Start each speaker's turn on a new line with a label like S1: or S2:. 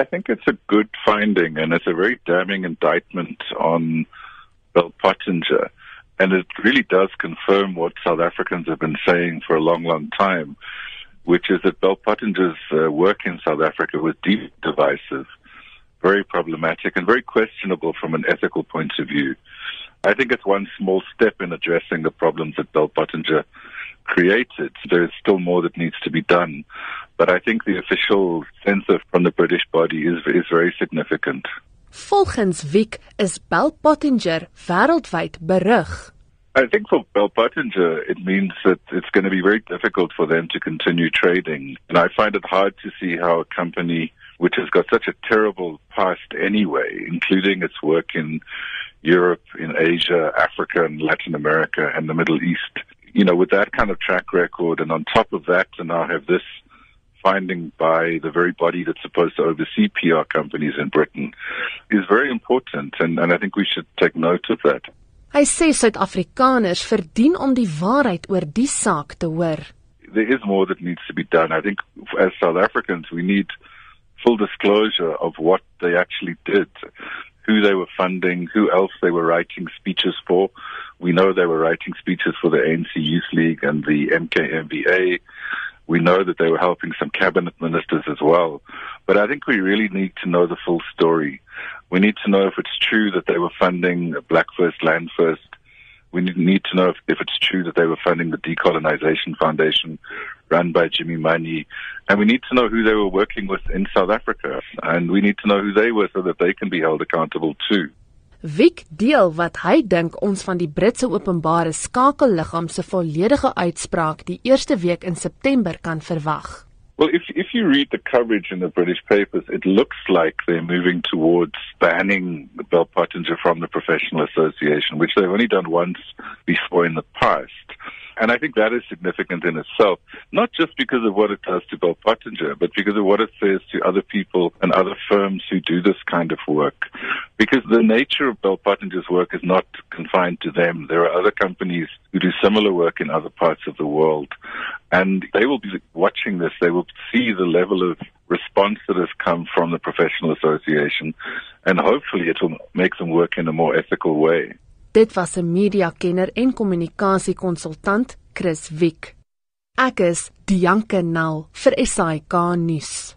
S1: I think it's a good finding and it's a very damning indictment on Bell Pottinger. And it really does confirm what South Africans have been saying for a long, long time, which is that Bell Pottinger's uh, work in South Africa was deeply divisive, very problematic, and very questionable from an ethical point of view. I think it's one small step in addressing the problems that Bell Pottinger created. There's still more that needs to be done. But I think the official censor from the British body is, is very significant.
S2: Volgens Vick is Bell Pottinger wêreldwyd berug.
S1: I think for Bell Pottinger, it means that it's going to be very difficult for them to continue trading. And I find it hard to see how a company which has got such a terrible past anyway, including its work in Europe, in Asia, Africa, and Latin America, and the Middle East, you know, with that kind of track record, and on top of that, to now have this finding by the very body that's supposed to oversee PR companies in Britain is very important and, and I think we should take note of that.
S2: Hy sê Suid-Afrikaners verdien om die waarheid oor die saak te hoor.
S1: There is more that needs to be done. I think as South Africans we need full disclosure of what they actually did, who they were funding, who else they were writing speeches for. We know they were writing speeches for the ANC Youth League and the MKMVA. We know that they were helping some cabinet ministers as well. But I think we really need to know the full story. We need to know if it's true that they were funding Black First, Land First. We need to know if, if it's true that they were funding the Decolonization Foundation run by Jimmy Manyi. And we need to know who they were working with in South Africa. And we need to know who they were so that they can be held accountable too.
S2: Wiek deel wat hy dink ons van die Britse openbare skakelliggaam se volledige uitspraak die eerste week in September kan verwag.
S1: Well, if if you read the coverage in the British papers, it looks like they're moving towards banning Bell Pottinger from the professional association, which they've only done once before in the past. And I think that is significant in itself, not just because of what it does to Bell Pottinger, but because of what it says to other people and other firms who do this kind of work. Because the nature of Bell Pottinger's work is not confined to them. There are other companies who do similar work in other parts of the world. And they will be watching this. They will see the level of response that has come from the professional association. And hopefully it will make them work in a more ethical way.
S2: Dit was 'n mediakenner en kommunikasiekonsultant, Chris Wiek. Ek is Dianke Nel vir SAK nuus.